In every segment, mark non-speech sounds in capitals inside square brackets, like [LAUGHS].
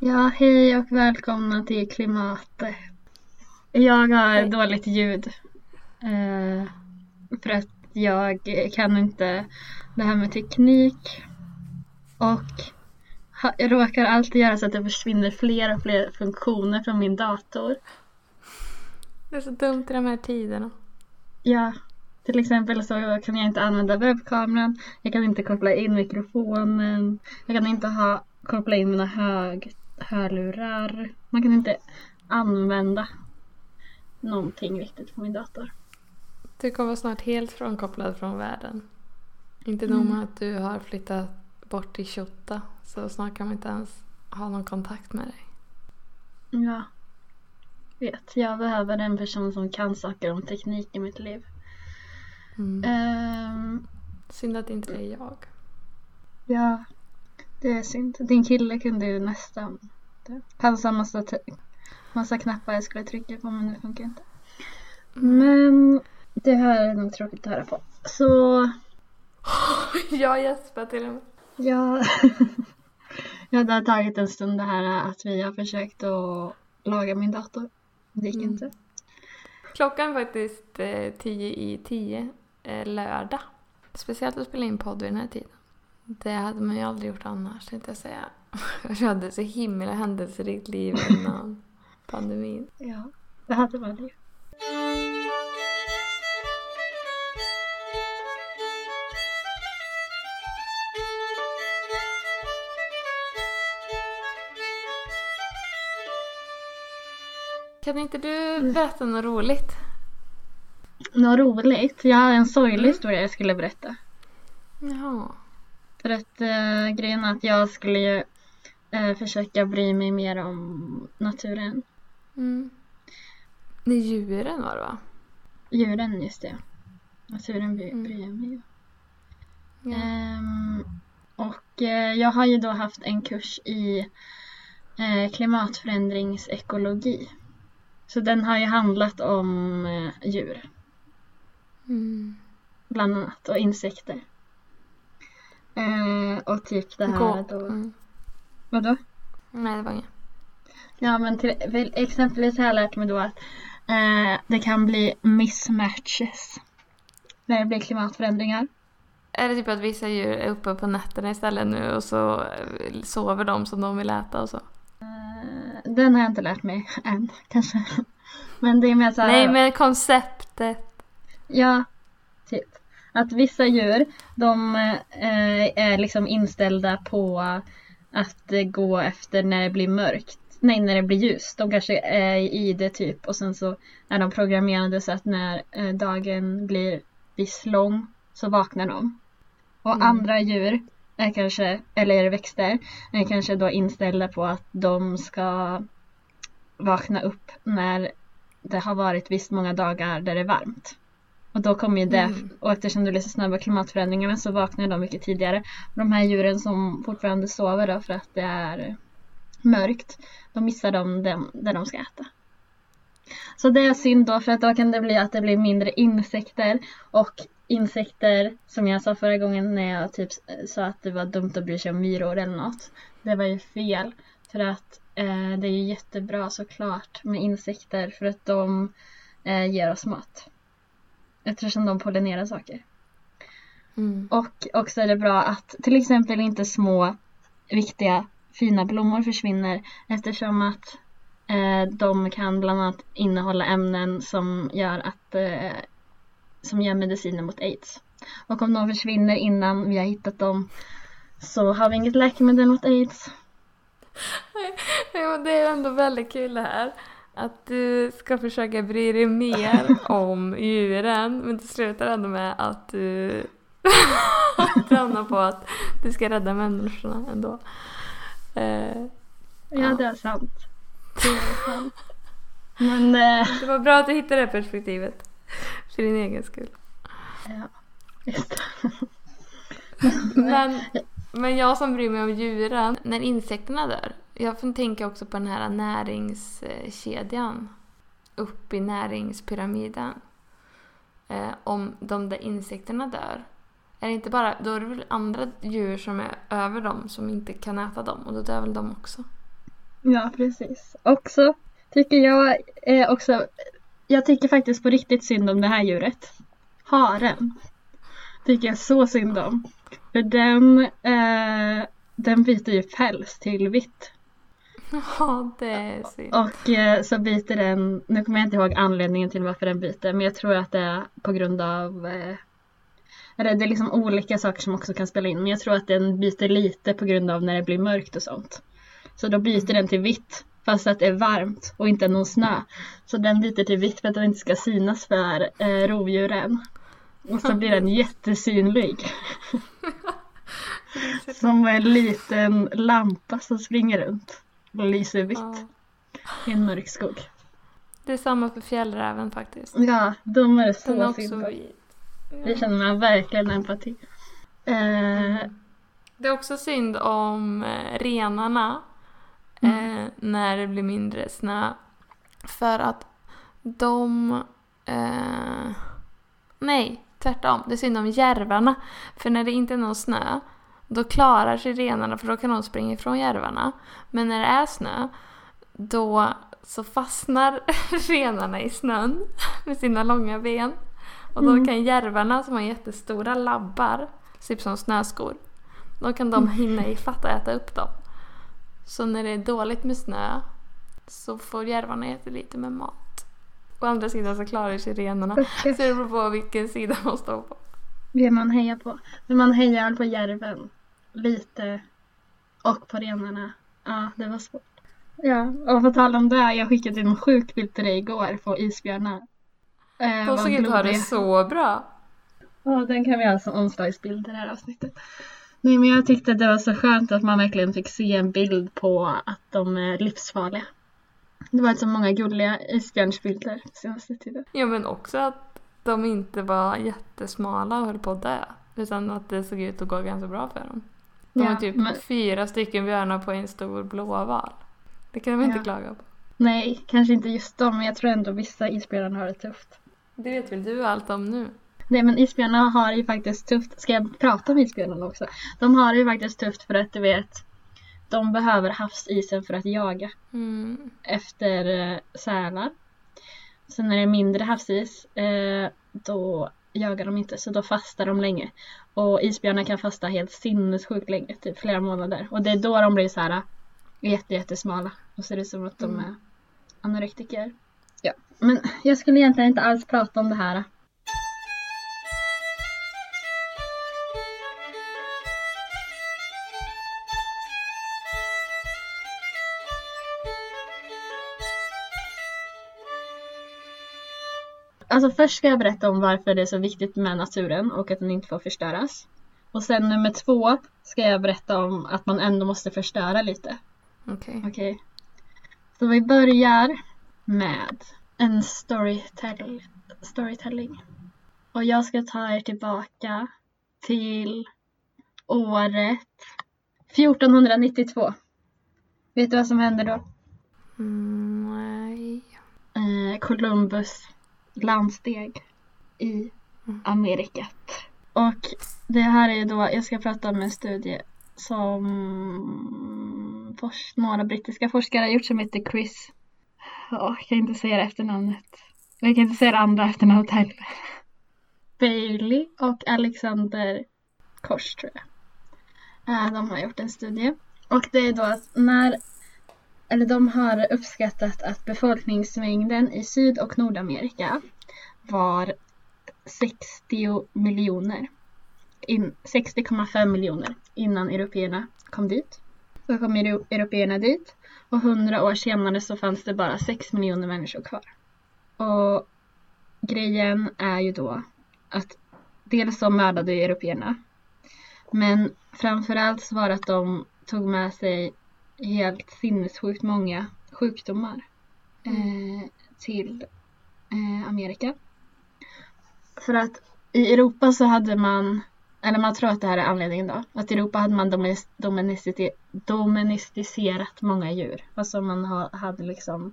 Ja, hej och välkomna till Klimatet. Jag har dåligt ljud. Eh, för att jag kan inte det här med teknik. Och jag råkar alltid göra så att det försvinner fler och fler funktioner från min dator. Det är så dumt i de här tiderna. Ja, till exempel så kan jag inte använda webbkameran. Jag kan inte koppla in mikrofonen. Jag kan inte ha, koppla in mina hög, hörlurar. Man kan inte använda någonting riktigt på min dator. Du kommer snart helt frånkopplad från världen. Inte nog med att du har flyttat bort till Tjotta så snart kan man inte ens ha någon kontakt med dig. Ja, vet. Jag behöver en person som kan saker om teknik i mitt liv. Mm. Ehm, Synd att inte det är jag. ja, det är synd. Din kille kunde ju nästan. Det fanns en massa, massa knappar jag skulle trycka på men det funkar inte. Men det här är nog tråkigt att höra på. Så [LAUGHS] jag gäspar till och med. Ja. ja, det har tagit en stund det här att vi har försökt att laga min dator. Det gick Mm. inte. Klockan är faktiskt eh, tio i tio eh, lördag. Speciellt att spela in podd vid den här tiden. Det hade man ju aldrig gjort annars tänkte jag säga. [LAUGHS] Jag hade så himla händelserikt liv innan [LAUGHS] pandemin. Ja, det hade man ju. Kan inte du berätta något roligt? Något roligt. Jag har en sorglig Mm. historia jag skulle berätta. Jaha. För att eh, grejen är att jag skulle ju eh, försöka bry mig mer om naturen. Mm. Nej, djuren var det va? Djuren, just det. Naturen bry, Mm. bryr jag mig ju. Ja. Ehm, och eh, jag har ju då haft en kurs i eh, klimatförändringsekologi. Så den har ju handlat om eh, djur, Mm. bland annat, och insekter. Eh, och typ det här Gå- då. Mm. Vadå? Nej, det var inget. Ja men till, exempelvis har jag lärt mig då att eh, det kan bli mismatches när det blir klimatförändringar. Är det typ att vissa djur är uppe på nätterna istället nu och så eh, sover de som de vill äta och så? Eh, den har jag inte lärt mig än kanske. [LAUGHS] Men det är mer så här, Nej, men konceptet. Ja. Att vissa djur, de eh, är liksom inställda på att gå efter när det blir mörkt. Nej, när det blir ljust. De kanske är i det typ och sen så är de programmerade så att när eh, dagen blir viss lång så vaknar de. Och Mm. andra djur är kanske, eller växter, är kanske då inställda på att de ska vakna upp när det har varit visst många dagar där det är varmt. Och då kommer ju det, Mm. och eftersom det blir så snabba klimatförändringarna så vaknar de mycket tidigare. De här djuren som fortfarande sover då för att det är mörkt, då missar de dem där de ska äta. Så det är synd då för att då kan det bli att det blir mindre insekter och insekter som jag sa förra gången när jag typ sa att det var dumt att bry sig om myror eller något. Det var ju fel för att eh, det är ju jättebra såklart med insekter för att de eh, ger oss mat. Eftersom de pollinerar saker. Mm. Och också är det bra att till exempel inte små viktiga fina blommor försvinner eftersom att eh, de kan bland annat innehålla ämnen som gör att eh, som gör mediciner mot aids. Och om de försvinner innan vi har hittat dem så har vi inget läkemedel mot aids. [LAUGHS] Jo, det är ändå väldigt kul det här. Att du ska försöka bry dig mer [LAUGHS] om djuren men det slutar ändå med att du [LAUGHS] tränar på att du ska rädda människorna ändå. Eh, Ja, det är sant. Det är sant. [LAUGHS] Men eh, det var bra att du hittade det perspektivet. För din egen skull. ja, just det. Men, men jag som bryr mig om djuren, när insekterna dör. Jag får tänka också på den här näringskedjan. Upp i näringspyramiden. Eh, om de där insekterna dör. Är det inte bara, då är det väl andra djur som är över dem som inte kan äta dem och då dör väl de också? Ja, precis. Också tycker jag eh, också, jag tycker faktiskt på riktigt synd om det här djuret. Haren. Tycker jag så synd om. För den, eh, den byter ju päls till vitt. Ja, det är synd. Och eh, så byter den, nu kommer jag inte ihåg anledningen till varför den byter, men jag tror att det är på grund av eh, eller det är liksom olika saker som också kan spela in, men jag tror att den byter lite på grund av när det blir mörkt och sånt. Så då byter den till vitt fast att det är varmt och inte någon snö. Så den byter till vitt för att den inte ska synas för eh, rovdjuren. Och så blir den jättesynlig. [LAUGHS] Som en liten lampa som springer runt lyser vitt Ja. i en mörk skog. Det är samma för fjällräven faktiskt. Ja, de är Den är så också synd om. vit. Det känner man verkligen empati. Eh, Det är också synd om eh, renarna Mm. eh, när det blir mindre snö. För att de... Eh, nej, tvärtom. Det är synd om järvarna. För när det inte är någon snö, då klarar sig renarna för då kan de springa ifrån järvarna. Men när det är snö, då så fastnar [LAUGHS] renarna i snön med sina långa ben. Och då Mm. kan järvarna som har jättestora labbar, typ som snöskor, då kan de hinna ifatt och äta upp dem. Så när det är dåligt med snö så får järvarna jättelite med mat. Å andra sidan så klarar sig renarna. Så det beror på vilken sida man står på. Det man hejar på. Men man hejar på järven. Lite. Och på renarna. Ja, det var svårt. Ja, och på tal om det. Jag skickade en sjuk bild till dig igår på isbjörnar. Eh, De såg ut att ha det så bra. Ja, den kan vi ha som omslagsbild i det här avsnittet. Nej, men jag tyckte det var så skönt att man verkligen fick se en bild på att de är livsfarliga. Det var så många gulliga isbjörnsbilder senaste tiden. Ja men också att de inte var jättesmala och höll på att dö. Utan att det såg ut att gå ganska bra för dem. De Ja, var typ men- fyra stycken björnar på en stor blåval. Det kan de inte Ja. klaga på. Nej, kanske inte just dem, men jag tror ändå vissa isbjörnar har det tufft. Det vet väl du allt om nu? Nej men isbjörnar har ju faktiskt tufft. Ska jag prata om isbjörnarna också? De har det ju faktiskt tufft för att du vet de behöver havsisen för att jaga Mm. efter eh, sälar. Sen när det är mindre havsis eh, då jagar de inte så då fastar de länge. Och isbjörnar kan fasta helt sinnessjukt länge, typ flera månader. Och det är då de blir så här jätte, jättesmala och ser ut som att de Mm. är anorektiker. Ja, men jag skulle egentligen inte alls prata om det här. Alltså först ska jag berätta om varför det är så viktigt med naturen och att den inte får förstöras. Och sen nummer två ska jag berätta om att man ändå måste förstöra lite. Okej. Okej. Så vi börjar med en storytell storytelling. Och jag ska ta er tillbaka till året 1492. Vet du vad som hände då? Mm, nej. eh, Columbus landsteg i Amerikat. Och det här är då, jag ska prata om en studie som fors- några brittiska forskare har gjort som heter Chris. Ja, jag kan inte säga det efternamnet. Jag kan inte säga det andra efternamnet heller. [LAUGHS] Bailey och Alexander Kors tror jag. Eh, De har gjort en studie. Och det är då att när eller de har uppskattat att befolkningsmängden i Syd och Nordamerika var 60 miljoner. 60,5 miljoner innan européerna kom dit. Så kom européerna dit och 100 år senare så fanns det bara 6 miljoner människor kvar. Och grejen är ju då att dels så mördade européerna men framförallt så var det att de tog med sig helt sinnessjukt många sjukdomar eh, till eh, Amerika. För att i Europa så hade man, eller man tror att det här är anledningen då, att i Europa hade man domesticerat många djur. Alltså man ha, hade liksom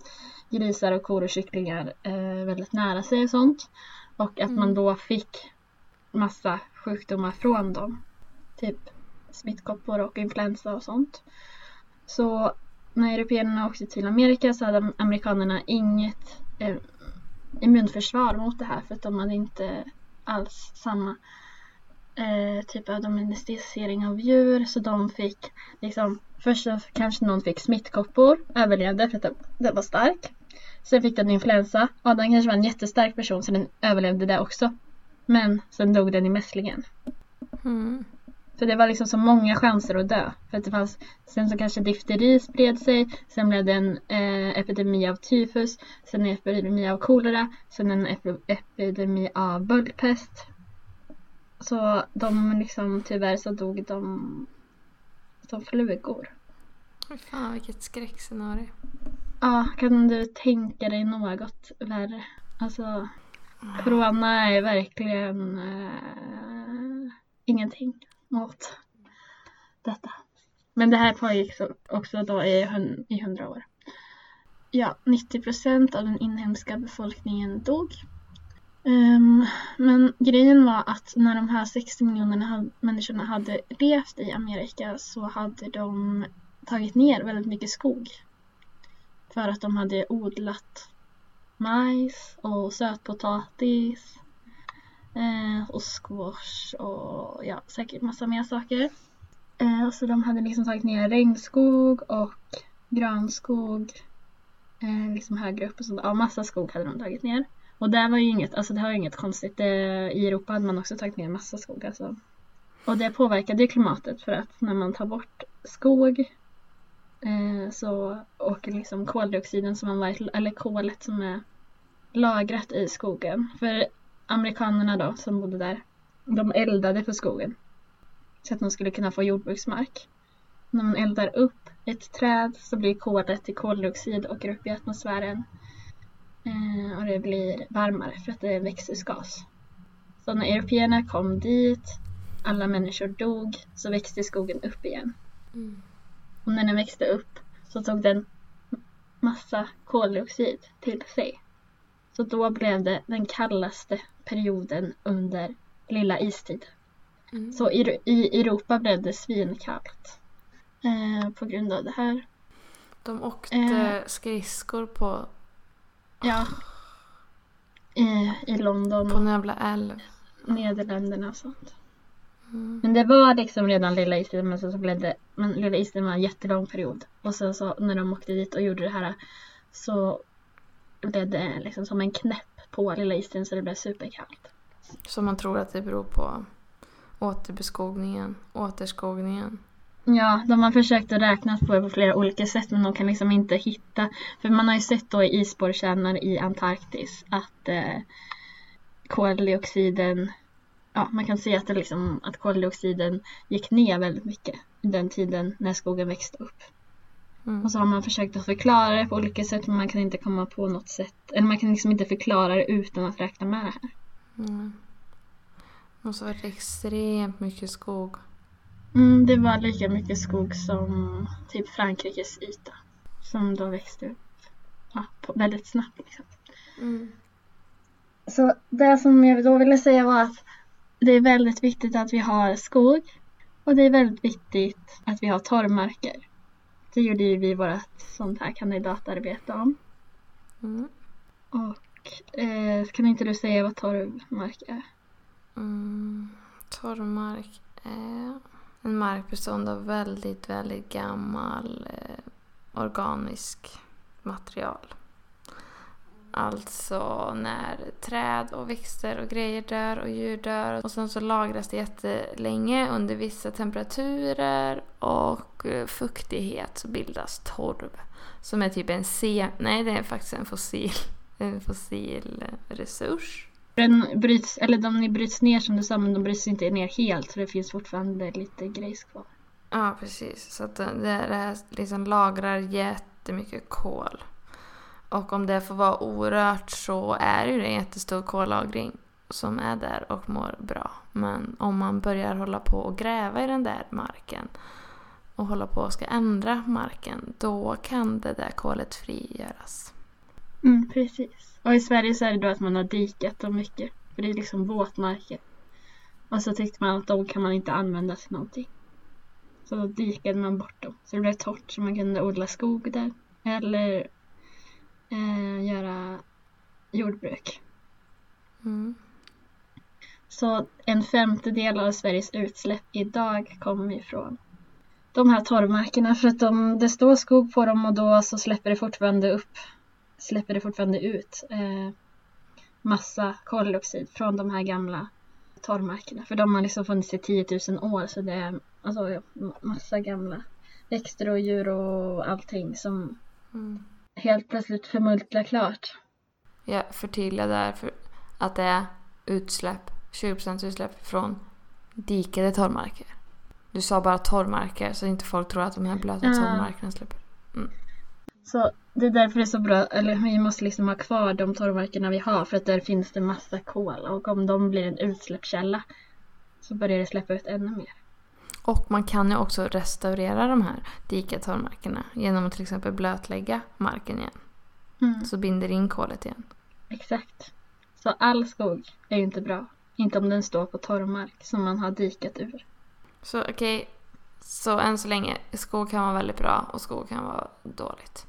grisar och kor och kycklingar eh, väldigt nära sig och sånt. Och att man då fick massa sjukdomar från dem. Typ smittkoppor och influensa och sånt. Så när européerna åkte till Amerika så hade amerikanerna inget eh, immunförsvar mot det här för att de hade inte alls samma eh, typ av domesticering av djur så de fick liksom först kanske någon fick smittkoppor, överlevde för att den, den var stark. Sen fick den influensa. Ja, den kanske var en jättestark person så den överlevde det också. Men sen dog den i mässlingen. Mm. Så det var liksom så många chanser att dö. För att det fanns, sen så kanske difteri spred sig, sen blev det en eh, epidemi av tyfus, sen en epidemi av kolera, sen en ep epidemi av böldpest. Så de liksom, tyvärr så dog de som flugor. Fan vilket skräckscenario. Ja, kan du tänka dig något värre? Alltså, corona är verkligen eh, ingenting mot detta. Men det här pågick också då i, i hundra år. Ja, 90 procent av den inhemska befolkningen dog. Um, men grejen var att när de här 60 miljonerna människorna hade levt i Amerika så hade de tagit ner väldigt mycket skog. För att de hade odlat majs och sötpotatis Eh, och squash och ja, säkert massa mer saker. Eh, så de hade liksom tagit ner regnskog och granskog eh, liksom högre upp och sånt. Ja, massa skog hade de tagit ner. Och det var ju inget, alltså det var ju inget konstigt. Eh, I Europa hade man också tagit ner massa skog alltså. Och det påverkade ju klimatet för att när man tar bort skog eh, så åker liksom koldioxiden som man, eller kolet som är lagrat i skogen. För amerikanerna då som bodde där, de eldade för skogen. Så att de skulle kunna få jordbruksmark. När man eldar upp ett träd så blir kolet till koldioxid och går upp i atmosfären. Eh, och det blir varmare för att det är växthusgas. Så när européerna kom dit, alla människor dog, så växte skogen upp igen. Mm. Och när den växte upp så tog den massa koldioxid till sig. Så då blev det den kallaste perioden under lilla istid. Mm. Så i, i Europa blev det svinkallt. Eh, på grund av det här. De åkte Eh. skridskor på, Ja. I, i London på en jävla älv. Nederländerna och sånt. Mm. Men det var liksom redan lilla istiden men sen så blev det, men lilla istiden var en jättelång period. Och sen så när de åkte dit och gjorde det här så blev det liksom som en knäpp på lilla istiden så det blev superkallt. Så man tror att det beror på återbeskogningen, återskogningen. Ja, de har försökt att räkna på det på flera olika sätt men de kan liksom inte hitta. För man har ju sett då i isborrkärnor i Antarktis att eh, koldioxiden, ja man kan se att, det liksom, att koldioxiden gick ner väldigt mycket i den tiden när skogen växte upp. Mm. Och så har man försökt att förklara det på olika sätt men man kan inte komma på något sätt. Eller man kan liksom inte förklara det utan att räkna med det här. Mm. Det måste ha varit extremt mycket skog. Mm, det var lika mycket skog som typ Frankrikes yta. Som då växte upp ja, väldigt snabbt. Liksom. Mm. Så det som jag då ville säga var att det är väldigt viktigt att vi har skog. Och det är väldigt viktigt att vi har torrmarker. Det gjorde ju vi vårt sånt här kandidatarbete om. Mm. Och eh, kan inte du säga vad torrmark är? Mm. Torrmark är en mark bestående av väldigt, väldigt gammal eh, organisk material. Alltså när träd och växter och grejer dör och djur dör och sen så lagras det jättelänge under vissa temperaturer och eh, fuktighet så bildas torv. Som är typ en se... Nej, det är faktiskt en fossil, [LAUGHS] en fossil eh, resurs. Den bryts, eller de bryts ner som du sa men de bryts inte ner helt så det finns fortfarande lite grejs kvar. Ja, precis. Så att det det här liksom lagrar jättemycket kol. Och om det får vara orört så är det ju en jättestor kollagring som är där och mår bra. Men om man börjar hålla på och gräva i den där marken och hålla på och ska ändra marken, då kan det där kolet frigöras. Mm, precis. Och i Sverige så är det då att man har dikat dem mycket. För det är liksom våtmarker. Och så tyckte man att de kan man inte använda till någonting. Så då dikade man bort dem. Så det blev torrt så man kunde odla skog där. Eller eh, göra jordbruk. Mm. Så en femtedel av Sveriges utsläpp idag kommer ifrån de här torvmarkerna. För att de, det står skog på dem och då så släpper det fortfarande upp, släpper det fortfarande ut eh, massa koldioxid från de här gamla torvmarkerna. För de har liksom funnits i 10 000 år så det är alltså, massa gamla växter och djur och allting som Mm. Helt plötsligt förmultnar klart. Jag förtydligar där för att det är utsläpp, 20% utsläpp från dikade torvmarker. Du sa bara torvmarker så inte folk tror att de här blöta Ja. torvmarkerna släpper. Så det är därför det är så bra, eller vi måste liksom ha kvar de torvmarkerna vi har för att där finns det massa kol och om de blir en utsläppskälla så börjar det släppa ut ännu mer. Och man kan ju också restaurera de här dikade torvmarkerna genom att till exempel blötlägga marken igen. Mm, Så binder in kolet igen. exakt. Så all skog är ju inte bra. Inte om den står på torvmark som man har dikat ur. Så okej, så än så länge, skog kan vara väldigt bra och skog kan vara dåligt.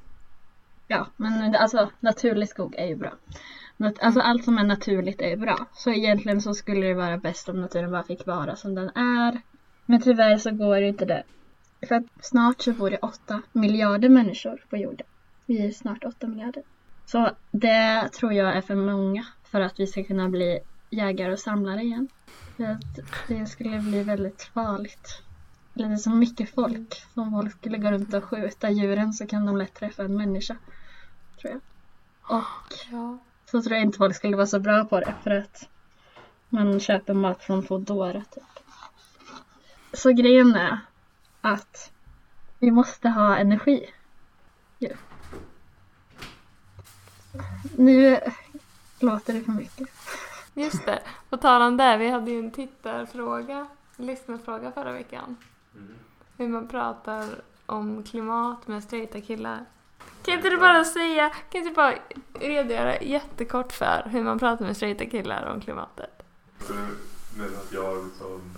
Ja, men alltså naturlig skog är ju bra. Alltså allt som är naturligt är ju bra. Så egentligen så skulle det vara bäst om naturen bara fick vara som den är. Men tyvärr så går det inte det. För att snart så bor det 8 miljarder människor på jorden. Vi är snart 8 miljarder. Så det tror jag är för många för att vi ska kunna bli jägare och samlare igen. För att det skulle bli väldigt farligt. Eller det är så mycket folk. Om folk skulle gå runt och skjuta djuren så kan de lätt träffa en människa. Tror jag. Och Ja. så tror jag inte folk skulle vara så bra på det för att man köper mat från Foodora typ. Så grejen är att vi måste ha energi. Ju. Nu låter det för mycket. Just det, på tal om det, vi hade ju en tittarfråga, lyssnarfråga förra veckan. Hur man pratar om klimat med straighta killar. Kan inte du bara säga, kan inte du bara redogöra jättekort för hur man pratar med straighta killar om klimatet? Men att jag som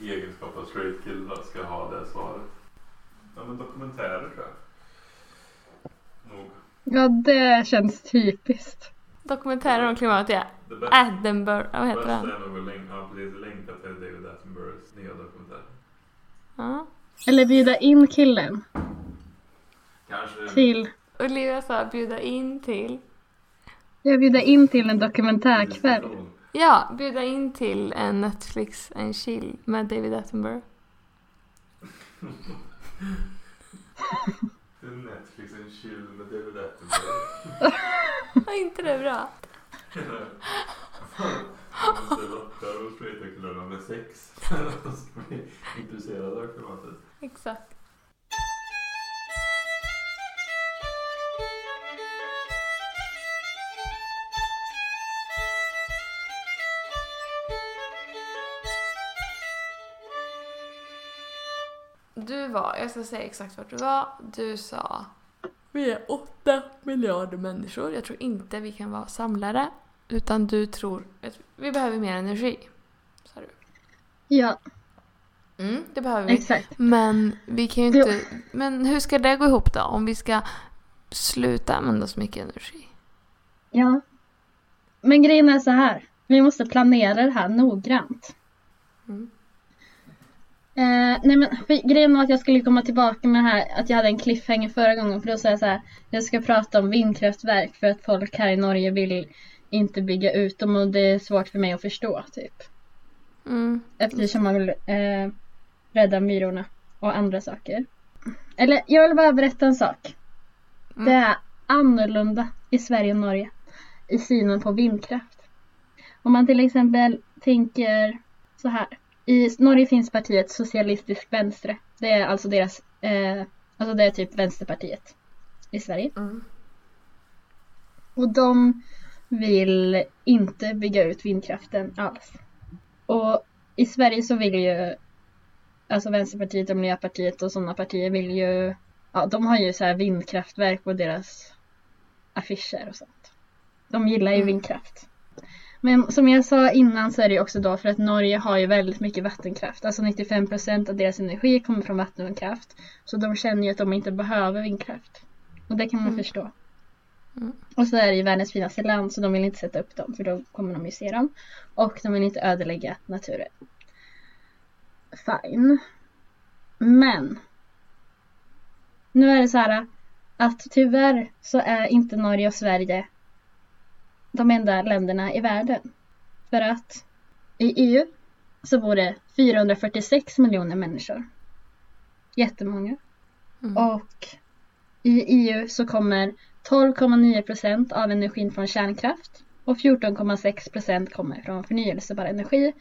i egenskap av straight kille ska ha det svaret. Ja men dokumentärer tror jag. Nog. Ja, det känns typiskt. Dokumentärer om klimatet, ja. Edinburgh, vad heter den? ja, precis, länka till David Attenboroughs nya dokumentär. Ja. Eller bjuda in killen Kanske till... Olivia sa bjuda in till, Jag bjuder in till en dokumentärkväll. Ja, bjuda in till en Netflix, en chill med David Attenborough. [LAUGHS] Netflix en chill med David Attenborough. [LAUGHS] Var inte det bra? De straighta killarna med sex. [LAUGHS] De ska bli intresserade av klimatet. Exakt. Var, jag ska säga exakt vart du var, du sa vi är åtta miljarder människor. Jag tror inte vi kan vara samlare. Utan du tror att vi behöver mer energi. Sa du. Ja, Mm, det behöver vi. exakt. Men vi kan ju inte... Men hur ska det gå ihop då? Om vi ska sluta använda så mycket energi? Ja. Men grejen är så här. Vi måste planera det här noggrant. Mm. Eh, nej men grejen var att jag skulle komma tillbaka med det här att jag hade en cliffhanger förra gången för då sa jag så här. Jag ska prata om vindkraftverk för att folk här i Norge vill inte bygga ut dem och det är svårt för mig att förstå typ. Mm. Eftersom man vill eh, rädda myrorna och andra saker. Eller jag vill bara berätta en sak. Mm. Det är annorlunda i Sverige och Norge i synen på vindkraft. Om man till exempel tänker så här. I Norge finns partiet Socialistisk Venstre. Det är alltså deras, eh, alltså det är typ Vänsterpartiet i Sverige. Mm. Och de vill inte bygga ut vindkraften alls. Och i Sverige så vill ju alltså Vänsterpartiet och Miljöpartiet och sådana partier vill ju ja, de har ju så här vindkraftverk på deras affischer och sånt. De gillar ju Mm. vindkraft. Men som jag sa innan så är det ju också då för att Norge har ju väldigt mycket vattenkraft. Alltså 95% av deras energi kommer från vattenkraft. Så de känner ju att de inte behöver vindkraft. Och det kan man Mm. förstå. Mm. Och så är det ju världens finaste land så de vill inte sätta upp dem för då kommer de ju se dem. Och de vill inte ödelägga naturen. Fine. Men. Nu är det så här att tyvärr så är inte Norge och Sverige de enda länderna i världen. För att i EU så bor det 446 miljoner människor. Jättemånga. Mm. Och i EU så kommer 12,9 procent av energin från kärnkraft och 14,6 procent kommer från förnyelsebar energi.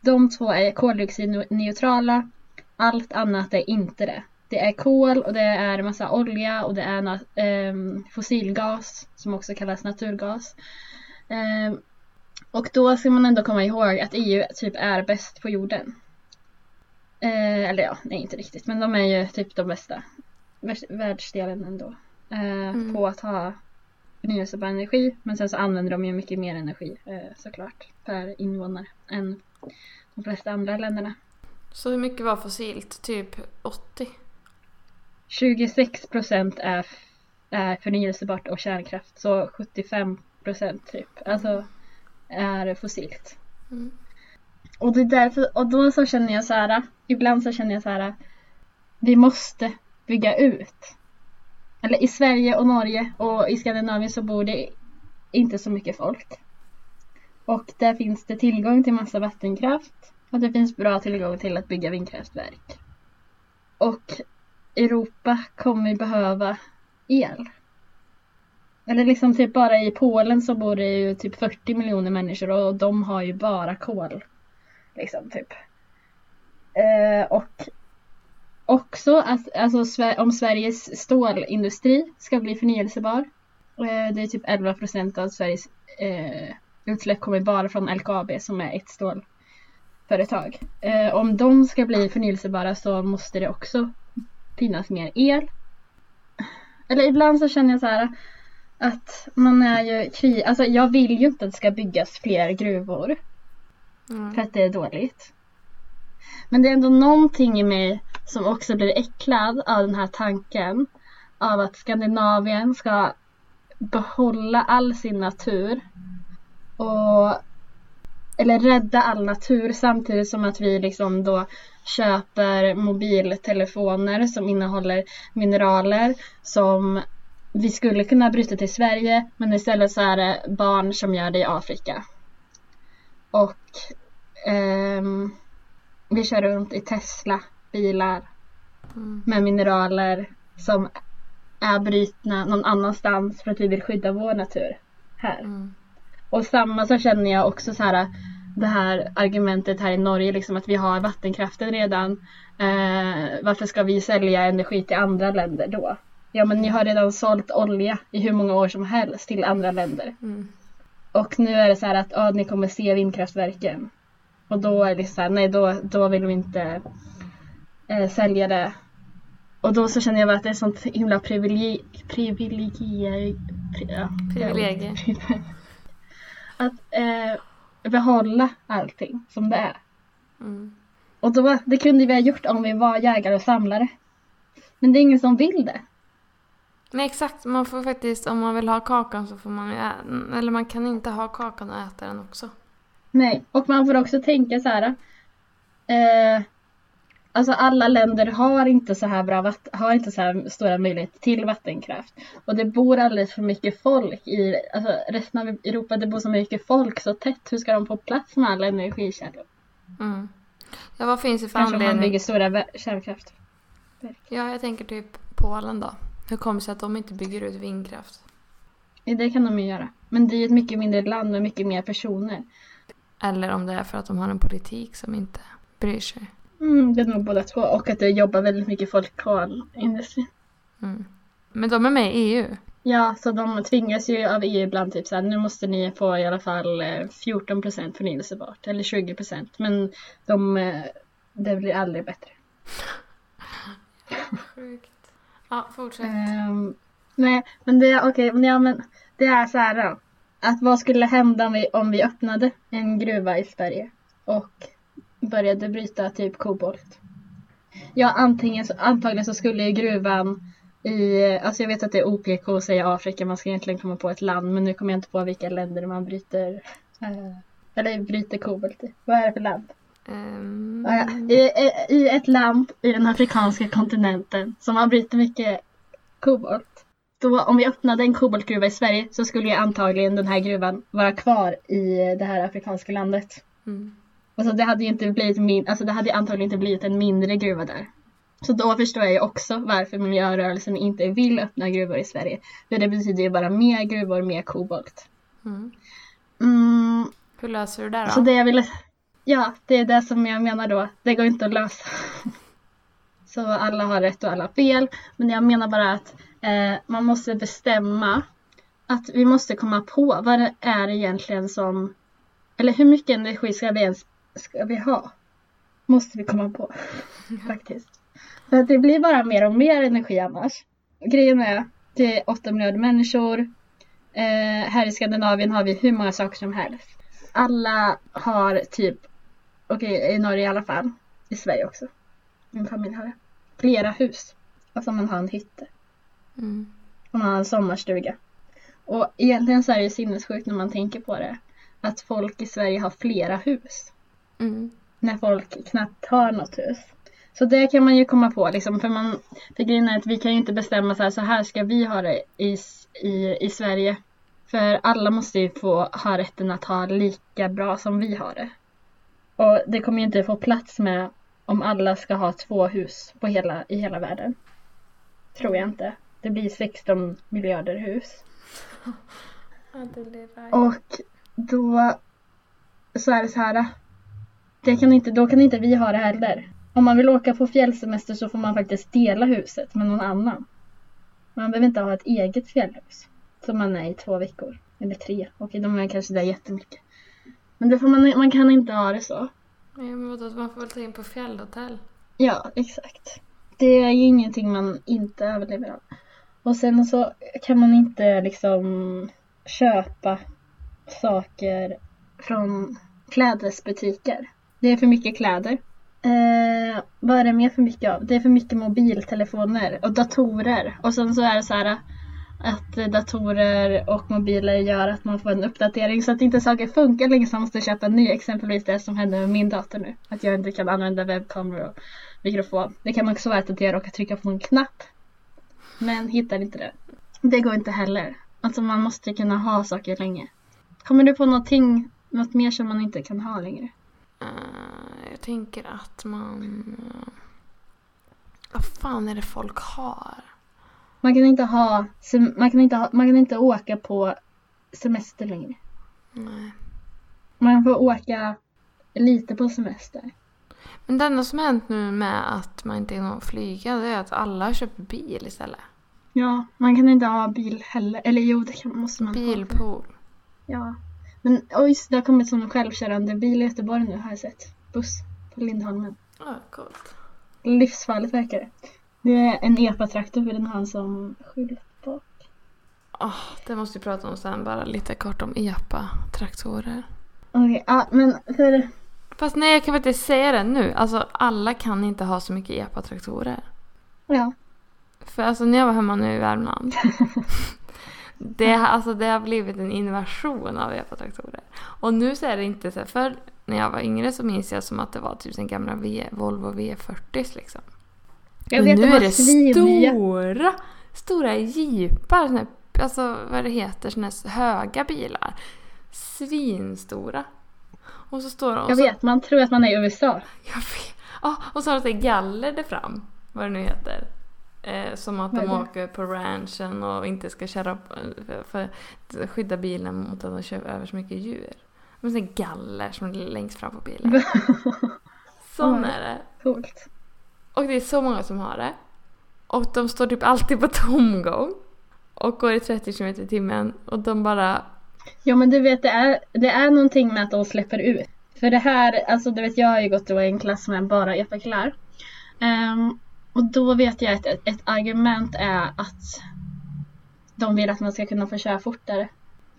De två är koldioxidneutrala. Allt annat är inte det. Det är kol och det är massa olja och det är ehm, fossilgas som också kallas naturgas. Ehm, och då ska man ändå komma ihåg att EU typ är bäst på jorden. Eh, eller ja, nej inte riktigt men de är ju typ de bästa världs- världsdelen ändå. Eh, Mm. På att ha förnyelsebar energi men sen så använder de ju mycket mer energi eh, såklart per invånare än de flesta andra länderna. Så hur mycket var fossilt? Typ 80? 26 procent är, är förnyelsebart och kärnkraft så 75 procent typ alltså är fossilt. Mm. Och det är därför, och då så känner jag så här, ibland så känner jag så här, vi måste bygga ut. Eller i Sverige och Norge och i Skandinavien så bor det inte så mycket folk. Och där finns det tillgång till massa vattenkraft och det finns bra tillgång till att bygga vindkraftverk. Och Europa kommer behöva el. Eller liksom typ bara i Polen så bor det ju typ 40 miljoner människor och de har ju bara kol. Liksom typ. Eh, och också att alltså, om Sveriges stålindustri ska bli förnyelsebar. Eh, det är typ 11 procent av Sveriges eh, utsläpp kommer bara från LKAB som är ett stålföretag. Eh, om de ska bli förnyelsebara så måste det också finnas mer el. Eller ibland så känner jag så här att man är ju krig, alltså jag vill ju inte att det ska byggas fler gruvor Mm. för att det är dåligt. Men det är ändå någonting i mig som också blir äcklad av den här tanken av att Skandinavien ska behålla all sin natur och eller rädda all natur samtidigt som att vi liksom då köper mobiltelefoner som innehåller mineraler som vi skulle kunna bryta till Sverige men istället så är det barn som gör det i Afrika. Och ehm, vi kör runt i Tesla bilar Mm. med mineraler som är brytna någon annanstans för att vi vill skydda vår natur här. Mm. Och samma så känner jag också så här det här argumentet här i Norge liksom att vi har vattenkraften redan. Eh, varför ska vi sälja energi till andra länder då? Ja men ni har redan sålt olja i hur många år som helst till andra länder. Mm. Och nu är det så här att ja, ni kommer se vindkraftverken. Och då är det så här, nej då, då vill vi inte eh, sälja det. Och då så känner jag att det är sånt himla privilegie, privilegie, pri, ja, Privilegie. [LAUGHS] att eh, behålla allting som det är. Mm. Och då, det kunde vi ha gjort om vi var jägare och samlare. Men det är ingen som vill det. Nej exakt, man får faktiskt, om man vill ha kakan så får man eller man kan inte ha kakan och äta den också. Nej, och man får också tänka så här. Eh, alltså alla länder har inte så här bra har inte så här stora möjligheter till vattenkraft. Och det bor alldeles för mycket folk i alltså resten av Europa. Det bor så mycket folk så tätt. Hur ska de få plats med alla energikällor? Mm. Ja, vad finns det för Kanske om man anledning? bygger stora vä- kärnkraft. Ja, jag tänker typ Polen då. Hur kommer det sig att de inte bygger ut vindkraft? Det kan de ju göra. Men det är ett mycket mindre land med mycket mer personer. Eller om det är för att de har en politik som inte bryr sig. Mm, det är nog båda två. Och att det jobbar väldigt mycket folk i kolindustrin. Mm. Men de är med i EU. Ja, så de tvingas ju av EU ibland typ såhär, nu måste ni få i alla fall eh, 14% förnyelsebart eller 20% men de, eh, det blir aldrig bättre. [LAUGHS] Sjukt. Ja, fortsätt. Um, nej, men det är men ja men det är så här att vad skulle hända om vi, om vi öppnade en gruva i Sverige och började bryta typ kobolt? Ja, antingen, antagligen så skulle ju gruvan i, alltså jag vet att det är OPK att säga Afrika, man ska egentligen komma på ett land, men nu kommer jag inte på vilka länder man bryter, eh, eller bryter kobolt i. Vad är det för land? Ja. I, i, ett land i den afrikanska kontinenten som har bryter mycket kobolt. Då om vi öppnade en koboltgruva i Sverige så skulle ju antagligen den här gruvan vara kvar i det här afrikanska landet. mm. Alltså det hade ju inte blivit min, alltså det hade antagligen inte blivit en mindre gruva där. Så då förstår jag ju också varför miljörörelsen inte vill öppna gruvor i Sverige. För det betyder ju bara mer gruvor, mer kobolt. Mm. Mm, Hur löser du det då? Så det jag ville... Ja, det är det som jag menar då. Det går inte att lösa. [LAUGHS] Så alla har rätt och alla har fel. Men jag menar bara att eh, man måste bestämma att vi måste komma på vad det är egentligen som... Eller hur mycket energi ska vi ens ska vi ha? Måste vi komma på. [LAUGHS] Faktiskt. För att det blir bara mer och mer energi annars. Grejen är, det är 8 miljarder människor. Eh, här i Skandinavien har vi hur många saker som helst alla har typ, okej i Norge i alla fall, i Sverige också, min familj har det, flera hus. Alltså man har en hytte, Mm. och man har en sommarstuga. Och egentligen så är det ju sinnessjukt när man tänker på det, att folk i Sverige har flera hus. Mm. När folk knappt har något hus. Så det kan man ju komma på liksom, för man, för grejen är att vi kan ju inte bestämma så här, så här ska vi ha det i, i, i Sverige. För alla måste ju få ha rätten att ha lika bra som vi har det. Och det kommer ju inte få plats med om alla ska ha två hus på hela, i hela världen. Tror jag inte. Det blir 16 miljarder hus. Och då så är det så här. Det kan inte, då kan inte vi ha det heller. Om man vill åka på fjällsemester så får man faktiskt dela huset med någon annan. Man behöver inte ha ett eget fjällhus. Som man är i två veckor. Eller tre. Okej, de är kanske där jättemycket. Men det får man, man kan inte ha det så. Ja, men vadå, man får väl ta in på fjällhotell? Ja, exakt. Det är ju ingenting man inte överlever av. Och sen så kan man inte liksom köpa saker från klädesbutiker. Det är för mycket kläder. Eh, vad är det mer för mycket av? Det är för mycket mobiltelefoner och datorer. Och sen så är det så här att datorer och mobiler gör att man får en uppdatering så att inte saker funkar längre så man måste köpa en ny. Exempelvis det som händer med min dator nu. Att jag inte kan använda webbkameror och mikrofon. Det kan också vara att jag råkar trycka på en knapp. Men hittar inte det. Det går inte heller. Alltså man måste kunna ha saker länge. Kommer du på någonting, något mer som man inte kan ha längre? Uh, jag tänker att man... Eh, vad fan är det folk har? Man kan inte ha, man kan inte ha, man kan inte åka på semester längre. Nej. Man får åka lite på semester. Men det enda som hänt nu med att man inte kan flyga det är att alla köpt bil istället. Ja, man kan inte ha bil heller. Eller jo, det kan, måste man ha. Bilpool. Ja. Men oj, det har kommit som en självkörande bil i Göteborg nu har jag sett. Buss på Lindholmen. Ja, coolt. Livsfarligt verkar det. Det är en epatraktor för den en som skylt bak. Åh, det måste vi prata om sen, bara lite kort om EPA-traktorer. Okej, ja men för... Fast nej, jag kan faktiskt säga det nu. Alltså alla kan inte ha så mycket EPA-traktorer. Ja. För alltså när jag var hemma nu i Värmland. [LAUGHS] det, alltså, det har blivit en invasion av EPA-traktorer. Och nu så är det inte så här, för när jag var yngre så minns jag som att det var typ den gamla v, Volvo V40 liksom. Jag vet nu de är det stora, stora jeepar. Såna alltså vad det heter, såna här höga bilar. Svinstora. Och så står de... och Jag så- vet, man tror att man är i USA. jag vet. Ja, och så har de galler där fram. Vad det nu heter. Eh, som att de åker på ranchen och inte ska köra på, för, att skydda bilen mot att de kör över så mycket djur. Men här galler som är längst fram på bilen. [LAUGHS] Sån är det. Coolt. Och det är så många som har det. Och de står typ alltid på [LAUGHS] tomgång. Och går i 30 km i timmen. Och de bara... Ja men du vet det är, det är någonting med att de släpper ut. För det här, alltså du vet jag har ju gått i en klass med bara epakillar. Um, och då vet jag att ett, ett argument är att de vill att man ska kunna få köra fortare.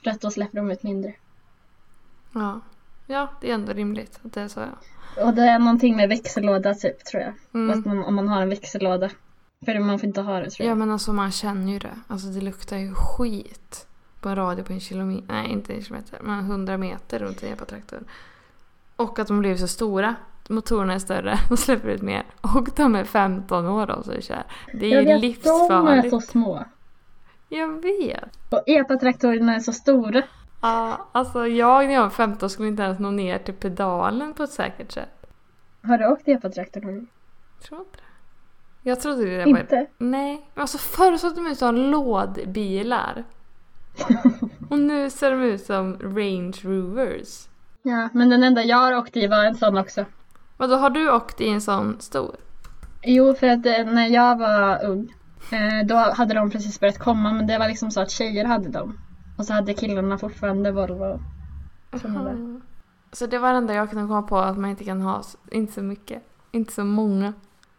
För att då släpper de ut mindre. Ja. Ja, det är ändå rimligt att det är så. Ja. Och det är någonting med växellåda typ tror jag. Mm. Man, om man har en växellåda. För man får inte ha det tror Ja jag. men alltså man känner ju det. Alltså det luktar ju skit. På en radie på en kilometer, nej inte en kilometer, men 100 meter runt en epatraktor. Och att de blir så stora. Motorerna är större, [LAUGHS] de släpper ut mer. Och de är 15 år och så kör. Det är jag ju vet, de är livsfarligt. så små. Jag vet. Och epatraktorerna är så stora. Ja, alltså jag när jag var 15 skulle inte ens nå ner till pedalen på ett säkert sätt. Har du åkt epatraktor någon gång? Tror inte det. Jag trodde det var... Inte? Nej, alltså förr såg de ut som lådbilar. [LAUGHS] Och nu ser de ut som Range Rovers. Ja, men den enda jag har åkt i var en sån också. Vadå, har du åkt i en sån stor? Jo, för att eh, när jag var ung eh, då hade de precis börjat komma men det var liksom så att tjejer hade dem. Och så hade killarna fortfarande Volvo. Så det var det enda jag kunde komma på att man inte kan ha, inte så mycket, inte så många.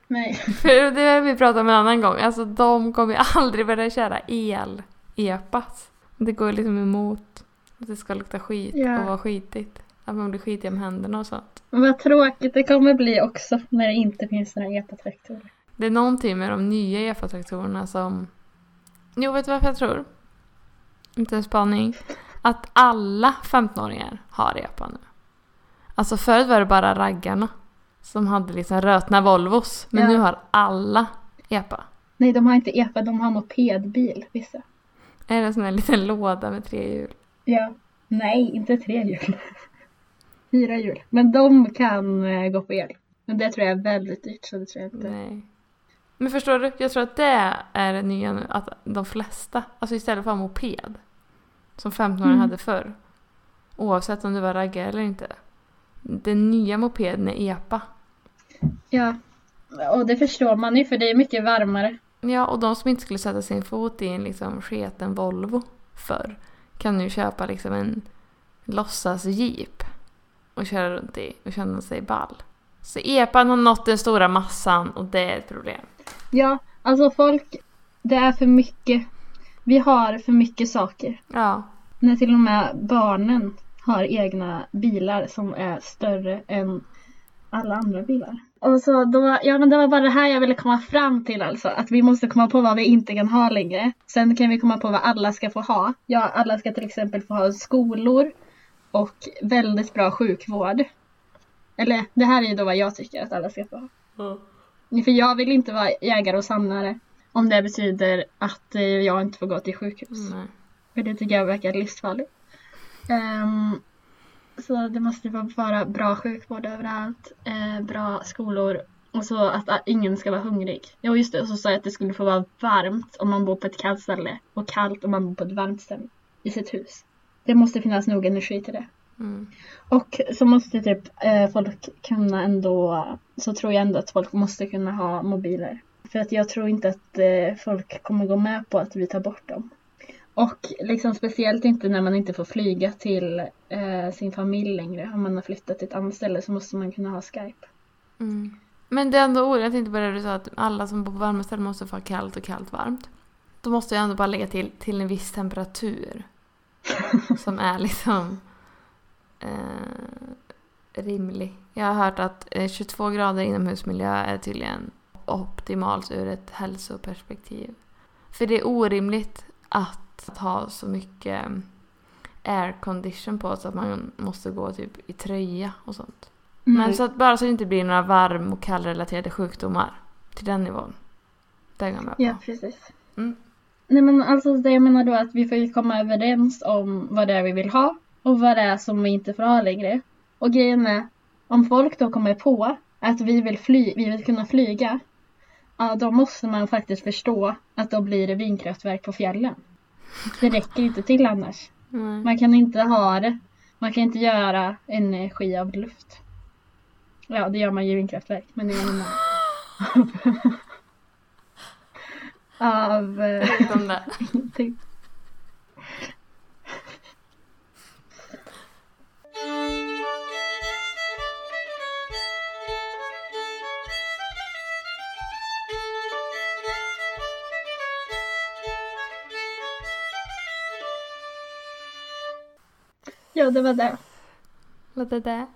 Nej. [LAUGHS] För det har vi pratat om en annan gång, alltså de kommer ju [LAUGHS] aldrig börja köra el-epas. Det går liksom emot att det ska lukta skit Ja. och vara skitigt. Att man blir skitig om händerna och sånt. Men vad tråkigt det kommer bli också när det inte finns några epatraktorer. Det är någonting med de nya EFA-traktorerna som... Jo, vet du varför jag tror? Inte en spaning. Att alla 15-åringar har EPA nu. Alltså förut var det bara raggarna som hade liksom rötna Volvos. Men Ja. nu har alla EPA. Nej, de har inte epa, de har mopedbil vissa. Är det en sån här liten låda med tre hjul? Ja. Nej, inte tre hjul. [LAUGHS] Fyra hjul. Men de kan eh, gå på el. Men det tror jag är väldigt dyrt så det tror jag inte. Nej. Men förstår du? Jag tror att det är det nya nu. Att de flesta, alltså istället för moped. Som 15-åringar Mm. hade förr. Oavsett om du var raggare eller inte. Den nya mopeden är EPA. Ja. Och det förstår man ju för det är mycket varmare. Ja, och de som inte skulle sätta sin fot i en liksom sketen Volvo förr kan nu köpa liksom en låtsas jeep och köra runt i och känna sig ball. Så EPAn har nått den stora massan och det är ett problem. Ja, alltså folk, det är för mycket. Vi har för mycket saker. Ja, När till och med barnen har egna bilar som är större än alla andra bilar. Och så då, ja men det var bara det här jag ville komma fram till alltså. Att vi måste komma på vad vi inte kan ha längre. Sen kan vi komma på vad alla ska få ha. Ja, alla ska till exempel få ha skolor och väldigt bra sjukvård. Eller det här är ju då vad jag tycker att alla ska få ha. För jag vill inte vara jägare och samlare. Om det betyder att eh, jag inte får gå till sjukhus. nej. För det tycker jag verkar livsfarligt. Ehm, så det måste vara bra sjukvård överallt, eh, bra skolor och så att ah, ingen ska vara hungrig. Ja just det, och så sa jag att det skulle få vara varmt om man bor på ett kallt ställe och kallt om man bor på ett varmt ställe i sitt hus. Det måste finnas nog energi till det. Mm. Och så måste typ eh, folk kunna ändå, så tror jag ändå att folk måste kunna ha mobiler. För att jag tror inte att eh, folk kommer gå med på att vi tar bort dem. Och liksom speciellt inte när man inte får flyga till eh, sin familj längre. Om man har flyttat till ett annat ställe så måste man kunna ha Skype. Mm. Men det är ändå oroligt, jag tänkte på det du sa att alla som bor på varma ställen måste få kallt och kallt varmt. Då måste jag ändå bara lägga till till en viss temperatur. [LAUGHS] som är liksom eh, rimlig. Jag har hört att eh, 22 grader inomhusmiljö är tydligen optimalt ur ett hälsoperspektiv. För det är orimligt att ha så mycket aircondition på så att man måste gå typ i tröja och sånt. Mm. Men så att bara så det inte blir några varm och kallrelaterade sjukdomar till den nivån. Det går med på. Ja, precis. Mm. Nej men alltså det jag menar då att vi får ju komma överens om vad det är vi vill ha och vad det är som vi inte får ha längre. Och grejen är, om folk då kommer på att vi vill, fly, vi vill kunna flyga, ja då måste man faktiskt förstå att då blir det vindkraftverk på fjällen. Det räcker inte till annars. Nej. Man kan inte ha det. Man kan inte göra energi av luft. Ja, det gör man ju i vindkraftverk, men jag menar... [GASPS] av... eh, Förutom det. [LAUGHS] Ja, det var det. Vad är det?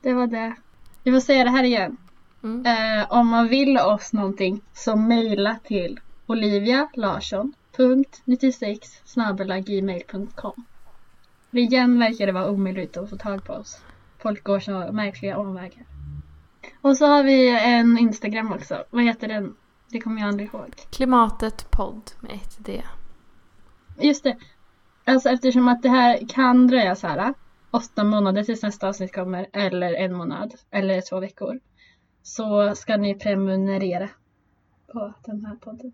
Det var det. Jag får säga det här igen. Mm. Eh, om man vill oss någonting så mejla till olivialarsson.96 gmail.com Igen verkar det vara omöjligt att få tag på oss. Folk går så märkliga omvägar. Och så har vi en Instagram också. Vad heter den? Det kommer jag aldrig ihåg. Klimatet podd med ett D. Just det. Alltså eftersom att det här kan dröja så här åtta månader tills nästa avsnitt kommer eller en månad eller två veckor så ska ni prenumerera på den här podden.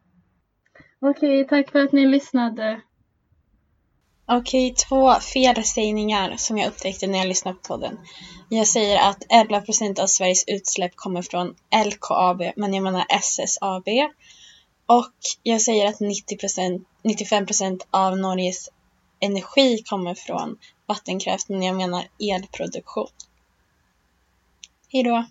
Okej, tack för att ni lyssnade. Okej, två felsägningar som jag upptäckte när jag lyssnade på podden. Jag säger att 11% av Sveriges utsläpp kommer från LKAB, men jag menar SSAB. Och jag säger att 90%, 95% av Norges energi kommer från vattenkraft, men jag menar elproduktion. Hejdå!